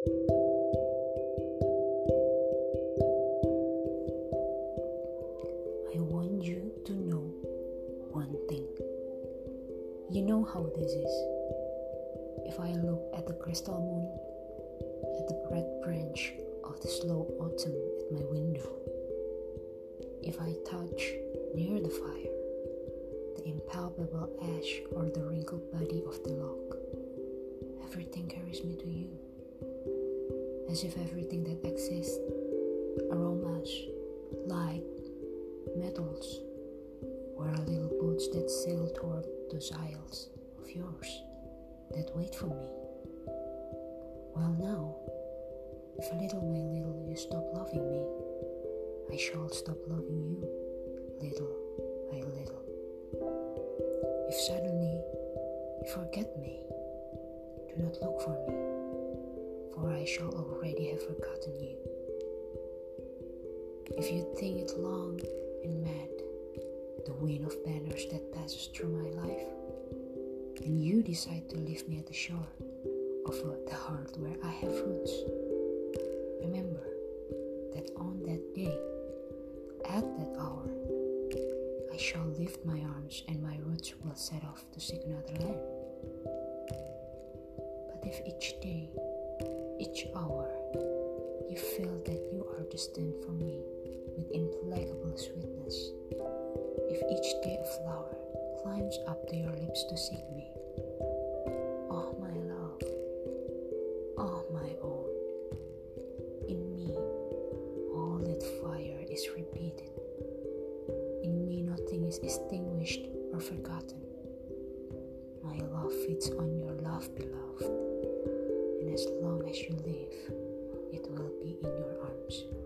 I want you to know one thing. You know how this is. If I look at the crystal moon, at the red branch of the slow autumn at my window, if I touch near the fire, the impalpable ash or the wrinkled body of the log, everything carries me to you. As if everything that exists, aromas, light, metals were a little boats that sail toward those isles of yours that wait for me. Well, now, if a little by little you stop loving me, I shall stop loving you little by little. If suddenly you forget me, do not look for me, for I shall already have forgotten you. If you think it long and mad, the wind of banners that passes through my life, and you decide to leave me at the shore of the heart where I have roots. Remember that on that day, at that hour, I shall lift my arms and my roots will set off to seek another land. But if each day, each hour, you feel that you are distant from me, with implacable sweetness. If each day a flower climbs up to your lips to seek me, oh my love, oh my own, in me all that fire is repeated. In me nothing is extinguished or forgotten. My love feeds on your love, beloved, much.